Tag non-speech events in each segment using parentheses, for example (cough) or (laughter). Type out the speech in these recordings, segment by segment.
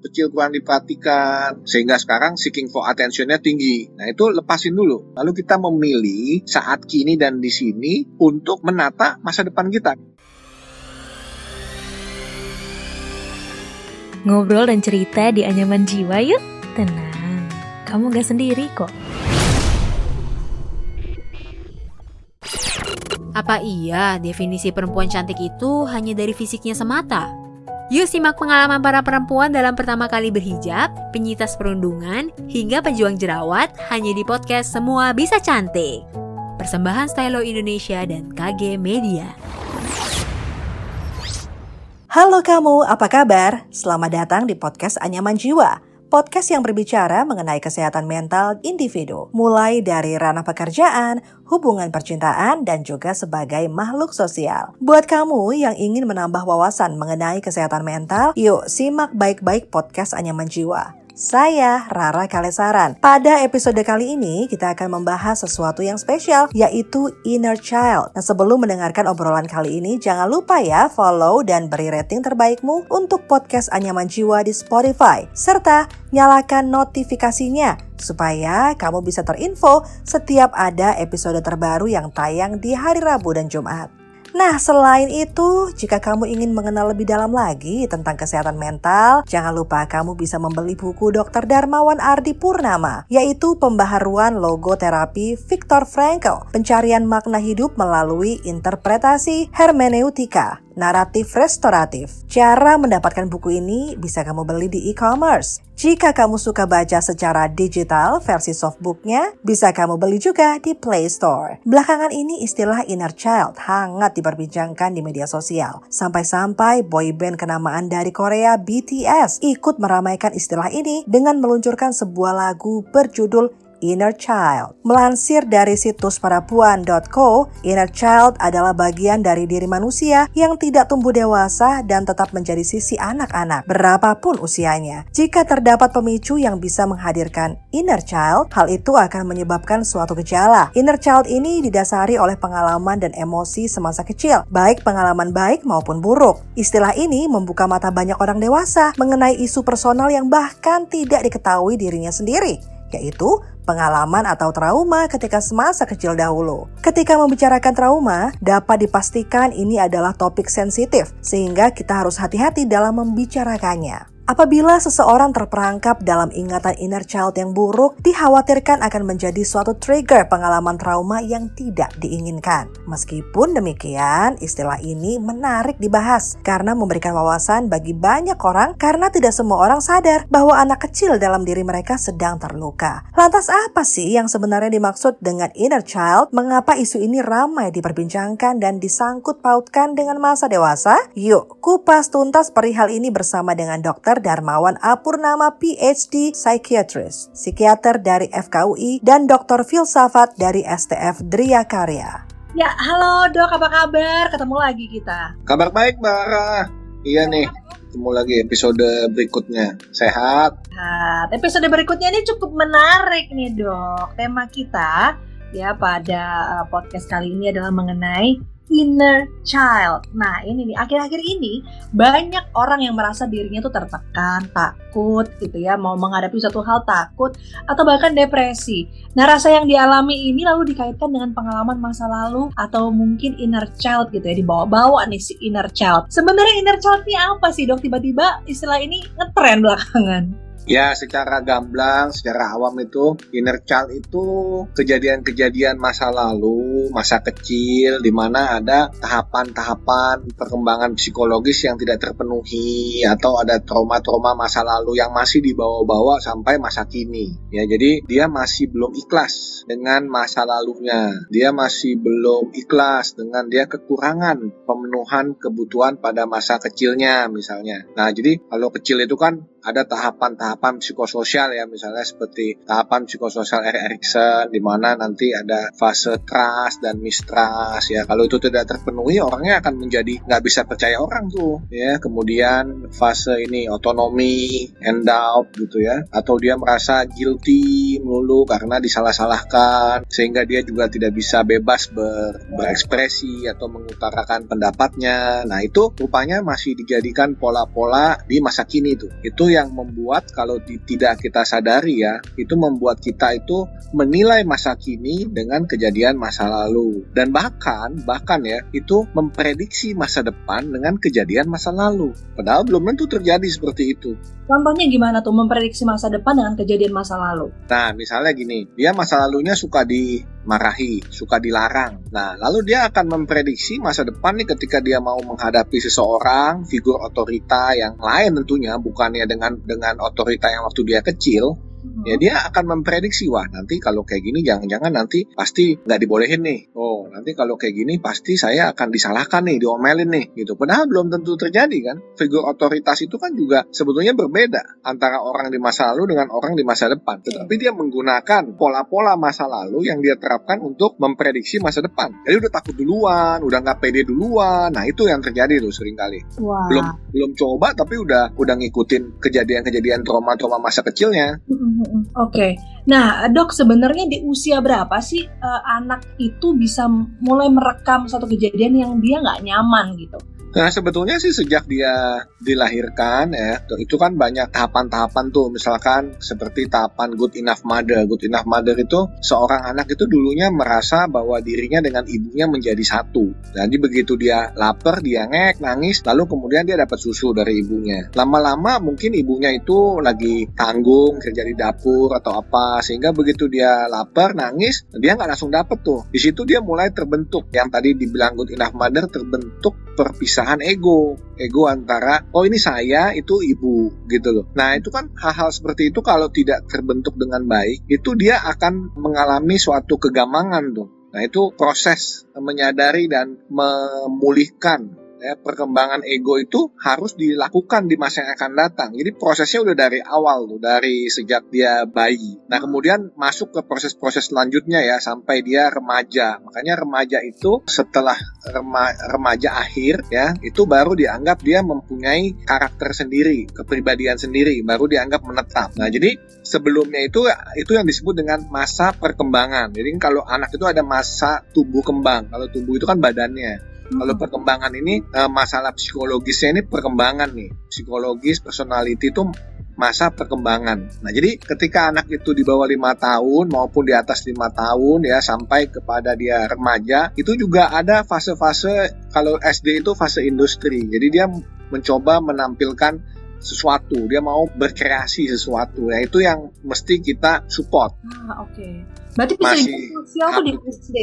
kecil kurang diperhatikan sehingga sekarang seeking for attentionnya tinggi. Nah itu lepasin dulu. Lalu kita memilih saat kini dan di sini untuk menata masa depan kita. Ngobrol dan cerita di anyaman jiwa yuk. Tenang, kamu gak sendiri kok. Apa iya definisi perempuan cantik itu hanya dari fisiknya semata? Yuk simak pengalaman para perempuan dalam pertama kali berhijab, penyitas perundungan, hingga pejuang jerawat hanya di podcast Semua Bisa Cantik. Persembahan Stylo Indonesia dan KG Media. Halo kamu, apa kabar? Selamat datang di podcast Anyaman Jiwa. Podcast yang berbicara mengenai kesehatan mental individu, mulai dari ranah pekerjaan, hubungan percintaan, dan juga sebagai makhluk sosial. Buat kamu yang ingin menambah wawasan mengenai kesehatan mental, yuk simak baik-baik podcast Anyaman Jiwa. Saya Rara Kalesaran. Pada episode kali ini kita akan membahas sesuatu yang spesial yaitu inner child. Nah sebelum mendengarkan obrolan kali ini jangan lupa ya follow dan beri rating terbaikmu untuk podcast Anyaman Jiwa di Spotify. Serta nyalakan notifikasinya supaya kamu bisa terinfo setiap ada episode terbaru yang tayang di hari Rabu dan Jumat. Nah, selain itu, jika kamu ingin mengenal lebih dalam lagi tentang kesehatan mental, jangan lupa kamu bisa membeli buku Dr. Darmawan Ardi Purnama, yaitu pembaharuan logo terapi Viktor Frankl, pencarian makna hidup melalui interpretasi hermeneutika naratif restoratif. Cara mendapatkan buku ini bisa kamu beli di e-commerce. Jika kamu suka baca secara digital versi softbooknya, bisa kamu beli juga di Play Store. Belakangan ini istilah inner child hangat diperbincangkan di media sosial. Sampai-sampai boyband kenamaan dari Korea BTS ikut meramaikan istilah ini dengan meluncurkan sebuah lagu berjudul Inner Child. Melansir dari situs parapuan.co, Inner Child adalah bagian dari diri manusia yang tidak tumbuh dewasa dan tetap menjadi sisi anak-anak, berapapun usianya. Jika terdapat pemicu yang bisa menghadirkan Inner Child, hal itu akan menyebabkan suatu gejala. Inner Child ini didasari oleh pengalaman dan emosi semasa kecil, baik pengalaman baik maupun buruk. Istilah ini membuka mata banyak orang dewasa mengenai isu personal yang bahkan tidak diketahui dirinya sendiri yaitu pengalaman atau trauma ketika semasa kecil dahulu. Ketika membicarakan trauma, dapat dipastikan ini adalah topik sensitif, sehingga kita harus hati-hati dalam membicarakannya. Apabila seseorang terperangkap dalam ingatan inner child yang buruk, dikhawatirkan akan menjadi suatu trigger pengalaman trauma yang tidak diinginkan. Meskipun demikian, istilah ini menarik dibahas karena memberikan wawasan bagi banyak orang karena tidak semua orang sadar bahwa anak kecil dalam diri mereka sedang terluka. Lantas apa sih yang sebenarnya dimaksud dengan inner child? Mengapa isu ini ramai diperbincangkan dan disangkut pautkan dengan masa dewasa? Yuk, kupas tuntas perihal ini bersama dengan dokter Darmawan Apurnama PhD Psychiatrist, psikiater dari FKUI, dan dokter filsafat dari STF Dria Karya. Ya, halo dok, apa kabar? Ketemu lagi kita. Kabar baik, Mbak Iya nih, ketemu lagi episode berikutnya. Sehat? Sehat. Episode berikutnya ini cukup menarik nih dok. Tema kita ya pada eh, podcast kali ini adalah mengenai inner child. Nah ini nih akhir-akhir ini banyak orang yang merasa dirinya tuh tertekan, takut gitu ya, mau menghadapi suatu hal takut atau bahkan depresi. Nah rasa yang dialami ini lalu dikaitkan dengan pengalaman masa lalu atau mungkin inner child gitu ya, dibawa-bawa nih si inner child. Sebenarnya inner child ini apa sih dok? Tiba-tiba istilah ini ngetren belakangan. Ya, secara gamblang, secara awam itu inner child itu kejadian-kejadian masa lalu, masa kecil di mana ada tahapan-tahapan perkembangan psikologis yang tidak terpenuhi atau ada trauma-trauma masa lalu yang masih dibawa-bawa sampai masa kini. Ya, jadi dia masih belum ikhlas dengan masa lalunya. Dia masih belum ikhlas dengan dia kekurangan pemenuhan kebutuhan pada masa kecilnya misalnya. Nah, jadi kalau kecil itu kan ada tahapan-tahapan psikososial ya misalnya seperti tahapan psikososial Erik Erikson di mana nanti ada fase trust dan mistrust ya. Kalau itu tidak terpenuhi orangnya akan menjadi nggak bisa percaya orang tuh ya. Kemudian fase ini otonomi end out gitu ya. Atau dia merasa guilty melulu karena disalah-salahkan sehingga dia juga tidak bisa bebas ber, berekspresi atau mengutarakan pendapatnya. Nah, itu rupanya masih dijadikan pola-pola di masa kini itu. Itu yang membuat kalau di, tidak kita sadari ya, itu membuat kita itu menilai masa kini dengan kejadian masa lalu dan bahkan bahkan ya itu memprediksi masa depan dengan kejadian masa lalu. Padahal belum tentu terjadi seperti itu. Contohnya gimana tuh memprediksi masa depan dengan kejadian masa lalu? Nah, misalnya gini, dia masa lalunya suka dimarahi, suka dilarang. Nah, lalu dia akan memprediksi masa depan nih ketika dia mau menghadapi seseorang, figur otorita yang lain tentunya, bukannya dengan dengan otorita yang waktu dia kecil, ya dia akan memprediksi wah nanti kalau kayak gini jangan-jangan nanti pasti nggak dibolehin nih. Oh nanti kalau kayak gini pasti saya akan disalahkan nih diomelin nih gitu. Padahal belum tentu terjadi kan? Figur otoritas itu kan juga sebetulnya berbeda antara orang di masa lalu dengan orang di masa depan. Tetapi dia menggunakan pola-pola masa lalu yang dia terapkan untuk memprediksi masa depan. Jadi udah takut duluan udah nggak pede duluan. Nah itu yang terjadi tuh sering kali. Wah. belum belum coba tapi udah udah ngikutin kejadian-kejadian trauma-trauma masa kecilnya Oke, nah dok sebenarnya di usia berapa sih eh, anak itu bisa mulai merekam satu kejadian yang dia nggak nyaman gitu? Nah sebetulnya sih sejak dia dilahirkan ya itu kan banyak tahapan-tahapan tuh. Misalkan seperti tahapan good enough mother. Good enough mother itu seorang anak itu dulunya merasa bahwa dirinya dengan ibunya menjadi satu. Jadi begitu dia lapar dia ngek nangis lalu kemudian dia dapat susu dari ibunya. Lama-lama mungkin ibunya itu lagi tanggung kerja di dapur atau apa sehingga begitu dia lapar nangis dia nggak langsung dapet tuh. Di situ dia mulai terbentuk. Yang tadi dibilang good enough mother terbentuk perpisahan ego ego antara oh ini saya itu ibu gitu loh. Nah itu kan hal-hal seperti itu kalau tidak terbentuk dengan baik itu dia akan mengalami suatu kegamangan tuh. Nah itu proses menyadari dan memulihkan ya, perkembangan ego itu harus dilakukan di masa yang akan datang. Jadi prosesnya udah dari awal tuh, dari sejak dia bayi. Nah kemudian masuk ke proses-proses selanjutnya ya sampai dia remaja. Makanya remaja itu setelah rema, remaja akhir ya itu baru dianggap dia mempunyai karakter sendiri, kepribadian sendiri, baru dianggap menetap. Nah jadi sebelumnya itu itu yang disebut dengan masa perkembangan. Jadi kalau anak itu ada masa tumbuh kembang. Kalau tumbuh itu kan badannya. Kalau perkembangan ini eh, masalah psikologisnya ini perkembangan nih, psikologis personality itu masa perkembangan. Nah, jadi ketika anak itu di bawah lima tahun maupun di atas lima tahun ya sampai kepada dia remaja, itu juga ada fase-fase kalau SD itu fase industri. Jadi dia mencoba menampilkan sesuatu, dia mau berkreasi sesuatu. Nah, itu yang mesti kita support. Ah oke. Berarti bisa Masih dibilang sosial tuh di SD.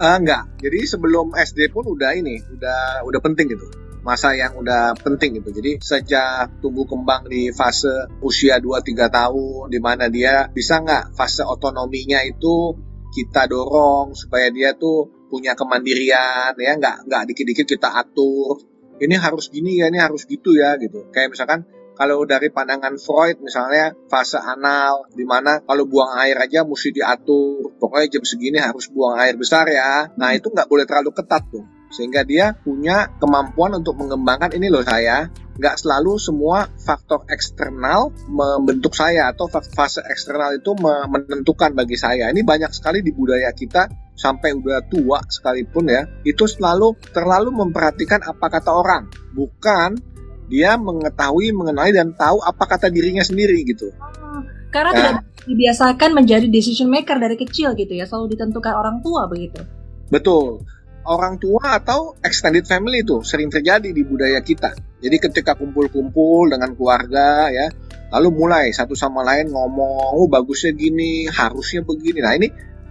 Eh, enggak. Jadi sebelum SD pun udah ini, udah udah penting gitu. Masa yang udah penting gitu. Jadi sejak tumbuh kembang di fase usia 2-3 tahun di mana dia bisa nggak fase otonominya itu kita dorong supaya dia tuh punya kemandirian ya nggak nggak dikit-dikit kita atur ini harus gini ya ini harus gitu ya gitu kayak misalkan kalau dari pandangan Freud misalnya fase anal di mana kalau buang air aja mesti diatur. Pokoknya jam segini harus buang air besar ya. Nah itu nggak boleh terlalu ketat tuh. Sehingga dia punya kemampuan untuk mengembangkan ini loh saya nggak selalu semua faktor eksternal membentuk saya atau fa- fase eksternal itu me- menentukan bagi saya. Ini banyak sekali di budaya kita sampai udah tua sekalipun ya itu selalu terlalu memperhatikan apa kata orang. Bukan dia mengetahui mengenai dan tahu apa kata dirinya sendiri gitu Ah, Karena Ya. tidak dibiasakan menjadi decision maker dari kecil gitu ya, selalu ditentukan orang tua begitu. Betul. Orang tua atau extended family itu sering terjadi di budaya kita. Jadi ketika kumpul-kumpul dengan keluarga ya, lalu mulai satu sama lain ngomong, oh bagusnya gini, harusnya begini. Nah ini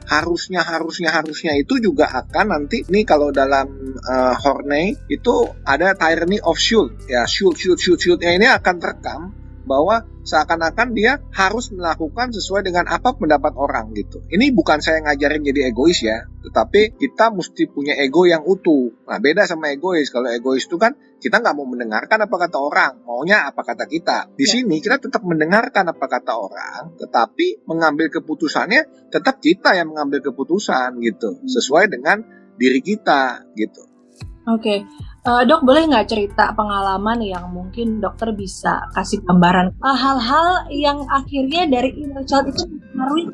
harusnya harusnya harusnya itu juga akan nanti nih kalau dalam uh, Horney itu ada tyranny of should ya should should should shouldnya ini akan terekam bahwa seakan-akan dia harus melakukan sesuai dengan apa pendapat orang gitu. Ini bukan saya ngajarin jadi egois ya, tetapi kita mesti punya ego yang utuh. Nah beda sama egois. Kalau egois itu kan kita nggak mau mendengarkan apa kata orang, maunya apa kata kita. Di Ya. sini kita tetap mendengarkan apa kata orang, tetapi mengambil keputusannya tetap kita yang mengambil keputusan gitu, sesuai dengan diri kita gitu. Oke, Eh, dok boleh nggak cerita pengalaman yang mungkin dokter bisa kasih gambaran Eh, hal-hal yang akhirnya dari inner child itu mempengaruhi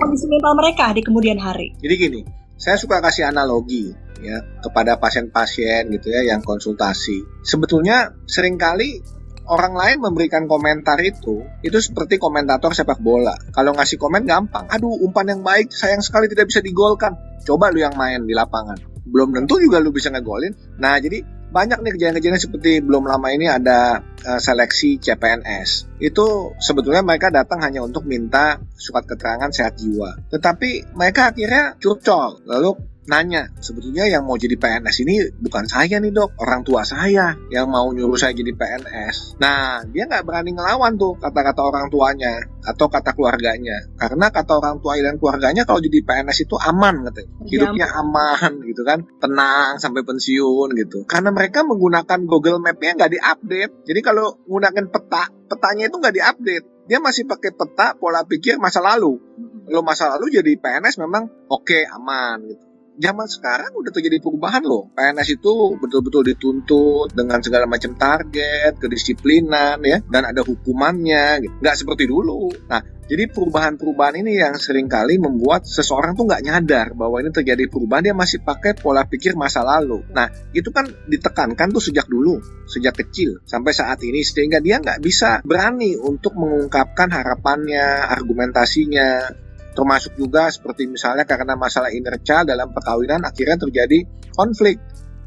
kondisi mental mereka di kemudian hari. Jadi gini, saya suka kasih analogi ya kepada pasien-pasien gitu ya yang konsultasi. Sebetulnya sering kali orang lain memberikan komentar itu, itu seperti komentator sepak bola. Kalau ngasih komen gampang, aduh umpan yang baik, sayang sekali tidak bisa digolkan. Coba lu yang main di lapangan. Belum tentu juga lu bisa ngegolin. Nah, jadi banyak nih kejadian-kejadian seperti belum lama ini ada uh, seleksi CPNS. Itu sebetulnya mereka datang hanya untuk minta surat keterangan sehat jiwa. Tetapi mereka akhirnya curcol. Lalu nanya sebetulnya yang mau jadi PNS ini bukan saya nih dok. Orang tua saya yang mau nyuruh saya jadi PNS nah dia nggak berani ngelawan tuh kata-kata orang tuanya atau kata keluarganya. Karena kata orang tua dan keluarganya kalau jadi PNS itu aman katanya. Hidupnya aman gitu kan. Tenang sampai pensiun gitu. Karena mereka menggunakan Google Map-nya nggak diupdate. Jadi kalau menggunakan peta petanya itu nggak diupdate. Dia masih pakai peta pola pikir masa lalu. Kalau masa lalu jadi PNS memang oke okay, aman gitu zaman sekarang udah terjadi perubahan loh. PNS itu betul-betul dituntut dengan segala macam target, kedisiplinan ya, dan ada hukumannya. Gitu. Nggak seperti dulu. Nah, jadi perubahan-perubahan ini yang sering kali membuat seseorang tuh nggak nyadar bahwa ini terjadi perubahan, dia masih pakai pola pikir masa lalu. Nah, itu kan ditekankan tuh sejak dulu, sejak kecil, sampai saat ini, sehingga dia nggak bisa berani untuk mengungkapkan harapannya, argumentasinya, termasuk juga seperti misalnya karena masalah inner dalam perkawinan akhirnya terjadi konflik.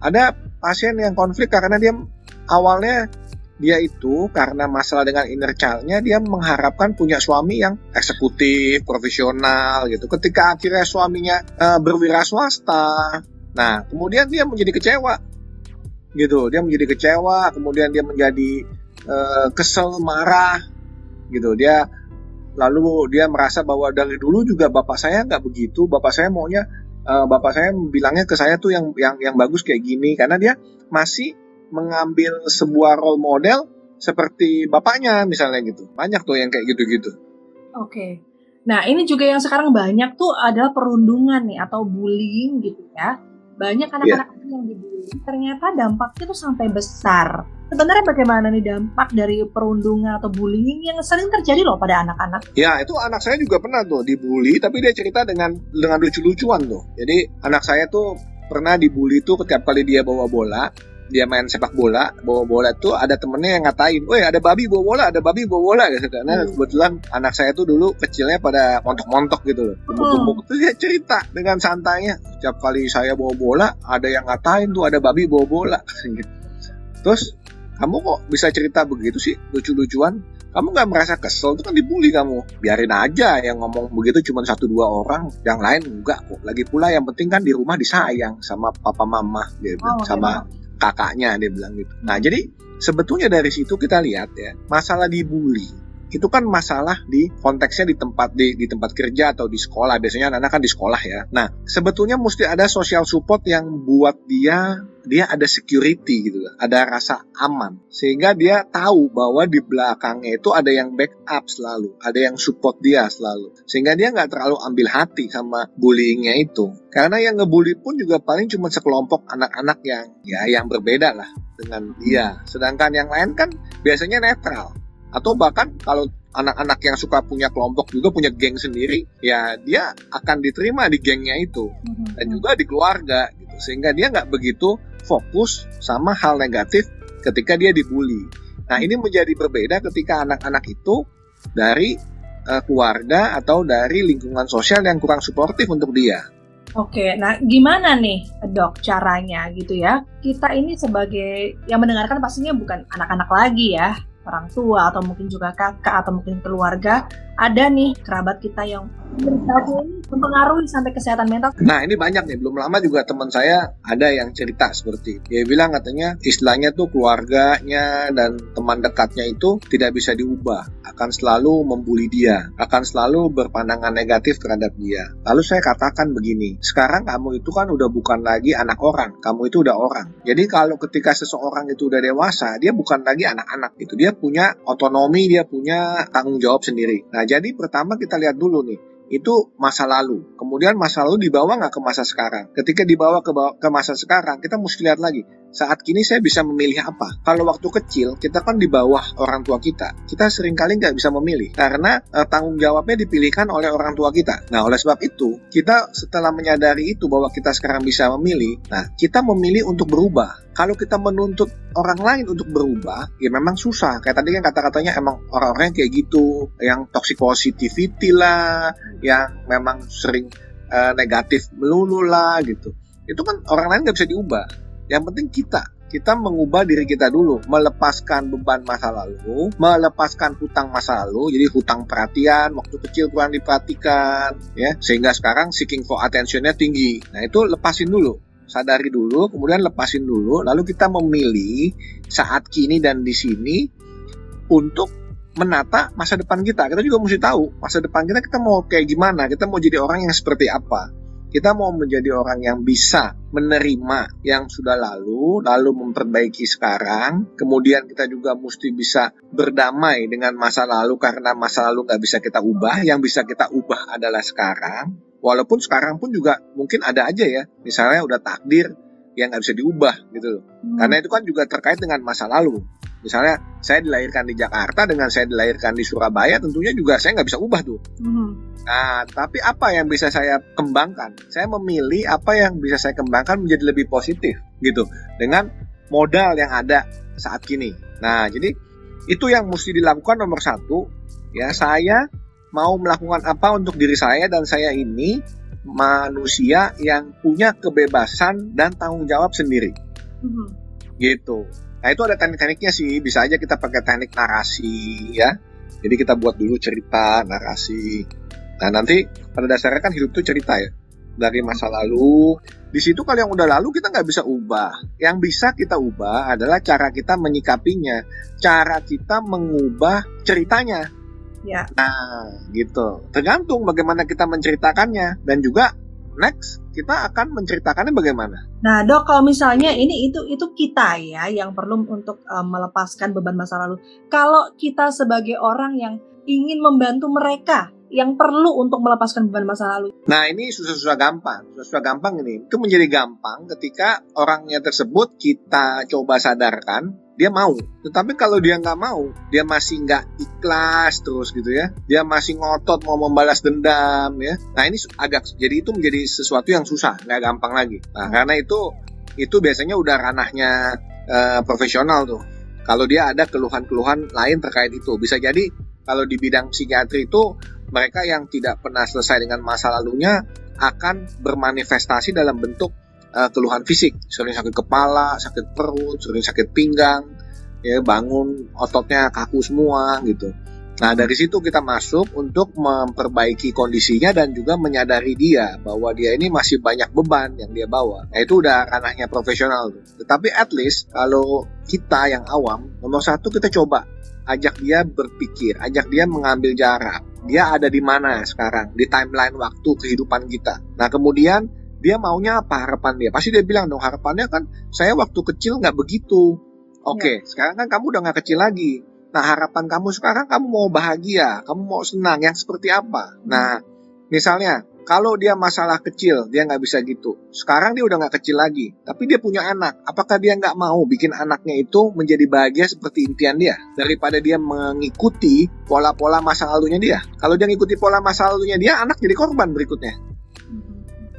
Ada pasien yang konflik karena dia awalnya dia itu karena masalah dengan inner child-nya dia mengharapkan punya suami yang eksekutif, profesional gitu. Ketika akhirnya suaminya uh, berwira swasta, nah kemudian dia menjadi kecewa gitu. Dia menjadi kecewa, kemudian dia menjadi uh, kesel, marah gitu. Dia lalu dia merasa bahwa dari dulu juga bapak saya nggak begitu. Bapak saya maunya uh, bapak saya bilangnya ke saya tuh yang yang yang bagus kayak gini. Karena dia masih mengambil sebuah role model seperti bapaknya misalnya gitu. Banyak tuh yang kayak gitu-gitu. Oke. Okay. nah ini juga yang sekarang banyak tuh adalah perundungan nih atau bullying gitu ya. Banyak anak-anak yeah. yang dibully. Ternyata dampaknya tuh sampai besar sebenarnya bagaimana nih dampak dari perundungan atau bullying yang sering terjadi loh pada anak-anak? Ya itu anak saya juga pernah tuh dibully, tapi dia cerita dengan dengan lucu-lucuan tuh. Jadi anak saya tuh pernah dibully tuh setiap kali dia bawa bola, dia main sepak bola, bawa bola tuh ada temennya yang ngatain, woi ada babi bawa bola, ada babi bawa bola gitu. Karena hmm. kebetulan anak saya tuh dulu kecilnya pada montok-montok gitu loh, tumbuk-tumbuk. Hmm. Terus dia cerita dengan santainya, setiap kali saya bawa bola, ada yang ngatain tuh ada babi bawa bola. Gitu. (laughs) Terus kamu kok bisa cerita begitu sih? Lucu-lucuan? Kamu nggak merasa kesel? Itu kan dibully kamu. Biarin aja yang ngomong begitu cuma satu dua orang. Yang lain enggak kok. Lagi pula yang penting kan di rumah disayang sama papa mama dia bilang oh, sama kakaknya dia bilang gitu. Nah jadi sebetulnya dari situ kita lihat ya masalah dibully itu kan masalah di konteksnya di tempat di, di tempat kerja atau di sekolah. Biasanya anak-anak kan di sekolah ya. Nah sebetulnya mesti ada social support yang buat dia dia ada security gitu ada rasa aman. Sehingga dia tahu bahwa di belakangnya itu ada yang backup selalu. Ada yang support dia selalu. Sehingga dia nggak terlalu ambil hati sama bullyingnya itu. Karena yang ngebully pun juga paling cuma sekelompok anak-anak yang ya yang berbeda lah dengan dia. Sedangkan yang lain kan biasanya netral atau bahkan kalau anak-anak yang suka punya kelompok juga punya geng sendiri ya dia akan diterima di gengnya itu. Mm-hmm. dan juga di keluarga gitu. Sehingga dia nggak begitu fokus sama hal negatif ketika dia dibully. Nah ini menjadi berbeda ketika anak-anak itu dari uh, keluarga atau dari lingkungan sosial yang kurang suportif untuk dia. Oke, nah gimana nih dok caranya gitu ya? Kita ini sebagai yang mendengarkan pastinya bukan anak-anak lagi ya, orang tua atau mungkin juga kakak atau mungkin keluarga ada nih kerabat kita yang mempengaruhi sampai kesehatan mental. Nah ini banyak nih, belum lama juga teman saya ada yang cerita seperti dia bilang katanya istilahnya tuh keluarganya dan teman dekatnya itu tidak bisa diubah, akan selalu membuli dia, akan selalu berpandangan negatif terhadap dia. Lalu saya katakan begini, sekarang kamu itu kan udah bukan lagi anak orang, kamu itu udah orang. Jadi kalau ketika seseorang itu udah dewasa, dia bukan lagi anak-anak itu, dia punya otonomi, dia punya tanggung jawab sendiri. Nah jadi pertama kita lihat dulu nih, itu masa lalu. Kemudian masa lalu dibawa nggak ke masa sekarang. Ketika dibawa ke, ke masa sekarang, kita mesti lihat lagi. Saat kini saya bisa memilih apa. Kalau waktu kecil, kita kan di bawah orang tua kita. Kita sering kali nggak bisa memilih, karena eh, tanggung jawabnya dipilihkan oleh orang tua kita. Nah, oleh sebab itu, kita setelah menyadari itu bahwa kita sekarang bisa memilih, nah, kita memilih untuk berubah. Kalau kita menuntut orang lain untuk berubah, ya memang susah. Kayak tadi kan kata-katanya emang orang-orang kayak gitu, yang toxic positivity lah, yang memang sering uh, negatif melulu lah gitu. Itu kan orang lain nggak bisa diubah yang penting kita, kita mengubah diri kita dulu, melepaskan beban masa lalu, melepaskan hutang masa lalu, jadi hutang perhatian, waktu kecil kurang diperhatikan, ya, sehingga sekarang seeking for attentionnya tinggi. Nah itu lepasin dulu, sadari dulu, kemudian lepasin dulu, lalu kita memilih saat kini dan di sini untuk menata masa depan kita. Kita juga mesti tahu masa depan kita kita mau kayak gimana, kita mau jadi orang yang seperti apa. Kita mau menjadi orang yang bisa menerima yang sudah lalu, lalu memperbaiki sekarang. Kemudian kita juga mesti bisa berdamai dengan masa lalu karena masa lalu nggak bisa kita ubah. Yang bisa kita ubah adalah sekarang. Walaupun sekarang pun juga mungkin ada aja ya, misalnya udah takdir yang nggak bisa diubah gitu loh. Hmm. Karena itu kan juga terkait dengan masa lalu. Misalnya saya dilahirkan di Jakarta dengan saya dilahirkan di Surabaya tentunya juga saya nggak bisa ubah tuh. Hmm. Nah, tapi apa yang bisa saya kembangkan? Saya memilih apa yang bisa saya kembangkan menjadi lebih positif gitu dengan modal yang ada saat kini. Nah, jadi itu yang mesti dilakukan nomor satu. Ya, saya mau melakukan apa untuk diri saya dan saya ini manusia yang punya kebebasan dan tanggung jawab sendiri. Hmm. Gitu. Nah itu ada teknik-tekniknya sih, bisa aja kita pakai teknik narasi ya. Jadi kita buat dulu cerita, narasi. Nah nanti pada dasarnya kan hidup itu cerita ya. Dari masa lalu, di situ kalau yang udah lalu kita nggak bisa ubah. Yang bisa kita ubah adalah cara kita menyikapinya, cara kita mengubah ceritanya. Ya. Nah, gitu. Tergantung bagaimana kita menceritakannya dan juga next kita akan menceritakannya bagaimana. Nah, Dok, kalau misalnya ini itu itu kita ya yang perlu untuk um, melepaskan beban masa lalu. Kalau kita sebagai orang yang ingin membantu mereka yang perlu untuk melepaskan beban masa lalu. Nah ini susah-susah gampang, susah-susah gampang ini. Itu menjadi gampang ketika orangnya tersebut kita coba sadarkan dia mau. Tetapi kalau dia nggak mau, dia masih nggak ikhlas terus gitu ya. Dia masih ngotot mau membalas dendam ya. Nah ini agak jadi itu menjadi sesuatu yang susah, nggak gampang lagi. Nah karena itu itu biasanya udah ranahnya uh, profesional tuh. Kalau dia ada keluhan-keluhan lain terkait itu, bisa jadi kalau di bidang psikiatri itu mereka yang tidak pernah selesai dengan masa lalunya akan bermanifestasi dalam bentuk uh, keluhan fisik, sering sakit kepala, sakit perut, sering sakit pinggang, ya bangun ototnya kaku semua gitu. Nah dari situ kita masuk untuk memperbaiki kondisinya dan juga menyadari dia bahwa dia ini masih banyak beban yang dia bawa. Nah itu udah ranahnya profesional tuh. Tetapi at least kalau kita yang awam, nomor satu kita coba ajak dia berpikir, ajak dia mengambil jarak. Dia ada di mana sekarang? Di timeline waktu kehidupan kita. Nah kemudian dia maunya apa harapan dia? Pasti dia bilang dong harapannya kan saya waktu kecil nggak begitu. Oke okay, ya. sekarang kan kamu udah nggak kecil lagi. Nah harapan kamu sekarang kamu mau bahagia kamu mau senang yang seperti apa? Nah misalnya kalau dia masalah kecil dia nggak bisa gitu. Sekarang dia udah nggak kecil lagi tapi dia punya anak. Apakah dia nggak mau bikin anaknya itu menjadi bahagia seperti impian dia? Daripada dia mengikuti pola-pola masa lalunya dia. Kalau dia ngikuti pola masa lalunya dia anak jadi korban berikutnya.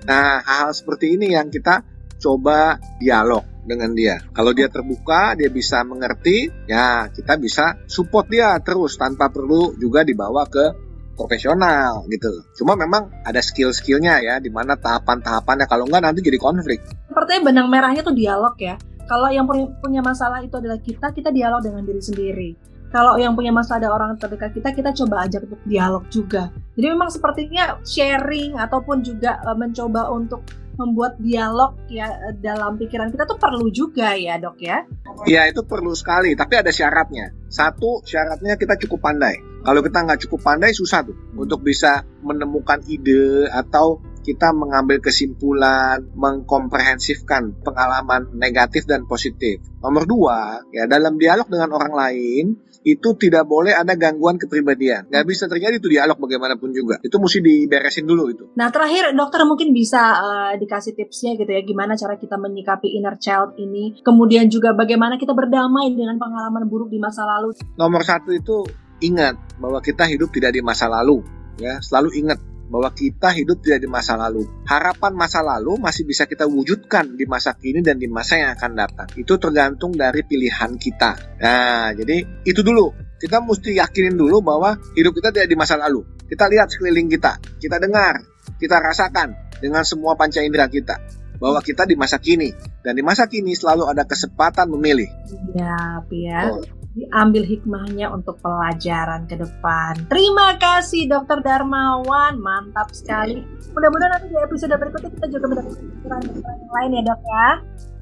Nah, hal-hal seperti ini yang kita coba dialog dengan dia. Kalau dia terbuka, dia bisa mengerti, ya kita bisa support dia terus tanpa perlu juga dibawa ke profesional gitu. Cuma memang ada skill-skillnya ya, di mana tahapan-tahapannya kalau enggak nanti jadi konflik. Sepertinya benang merahnya tuh dialog ya. Kalau yang punya masalah itu adalah kita, kita dialog dengan diri sendiri kalau yang punya masalah ada orang terdekat kita, kita coba ajak untuk dialog juga. Jadi memang sepertinya sharing ataupun juga uh, mencoba untuk membuat dialog ya dalam pikiran kita tuh perlu juga ya dok ya? Iya itu perlu sekali, tapi ada syaratnya. Satu syaratnya kita cukup pandai. Kalau kita nggak cukup pandai susah tuh untuk bisa menemukan ide atau kita mengambil kesimpulan, mengkomprehensifkan pengalaman negatif dan positif. Nomor dua, ya dalam dialog dengan orang lain, itu tidak boleh ada gangguan kepribadian. Nggak bisa terjadi itu dialog bagaimanapun juga. Itu mesti diberesin dulu itu. Nah terakhir dokter mungkin bisa uh, dikasih tipsnya gitu ya gimana cara kita menyikapi inner child ini. Kemudian juga bagaimana kita berdamai dengan pengalaman buruk di masa lalu. Nomor satu itu ingat bahwa kita hidup tidak di masa lalu. Ya selalu ingat bahwa kita hidup tidak di masa lalu. Harapan masa lalu masih bisa kita wujudkan di masa kini dan di masa yang akan datang. Itu tergantung dari pilihan kita. Nah, jadi itu dulu. Kita mesti yakinin dulu bahwa hidup kita tidak di masa lalu. Kita lihat sekeliling kita, kita dengar, kita rasakan dengan semua panca indera kita bahwa kita di masa kini dan di masa kini selalu ada kesempatan memilih. Ya, ya. Oh diambil hikmahnya untuk pelajaran ke depan. Terima kasih Dokter Darmawan, mantap sekali. Mudah-mudahan nanti di episode berikutnya kita juga mendapat pikiran-pikiran yang lain ya dok ya.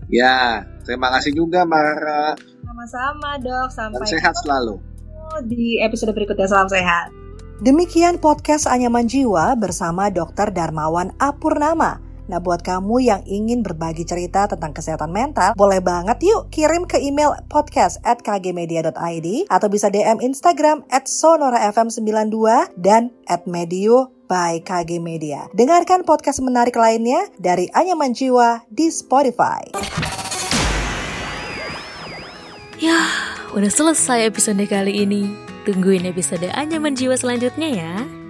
Ya, terima kasih juga Mara. Sama-sama dok, sampai Dan sehat selalu. Di episode berikutnya, salam sehat. Demikian podcast Anyaman Jiwa bersama Dokter Darmawan Apurnama. Nah buat kamu yang ingin berbagi cerita tentang kesehatan mental, boleh banget yuk kirim ke email podcast at kgmedia.id atau bisa DM Instagram at sonorafm92 dan at medio by KG Media. Dengarkan podcast menarik lainnya dari Anyaman Jiwa di Spotify. Ya, udah selesai episode kali ini. Tungguin episode Anyaman Jiwa selanjutnya ya.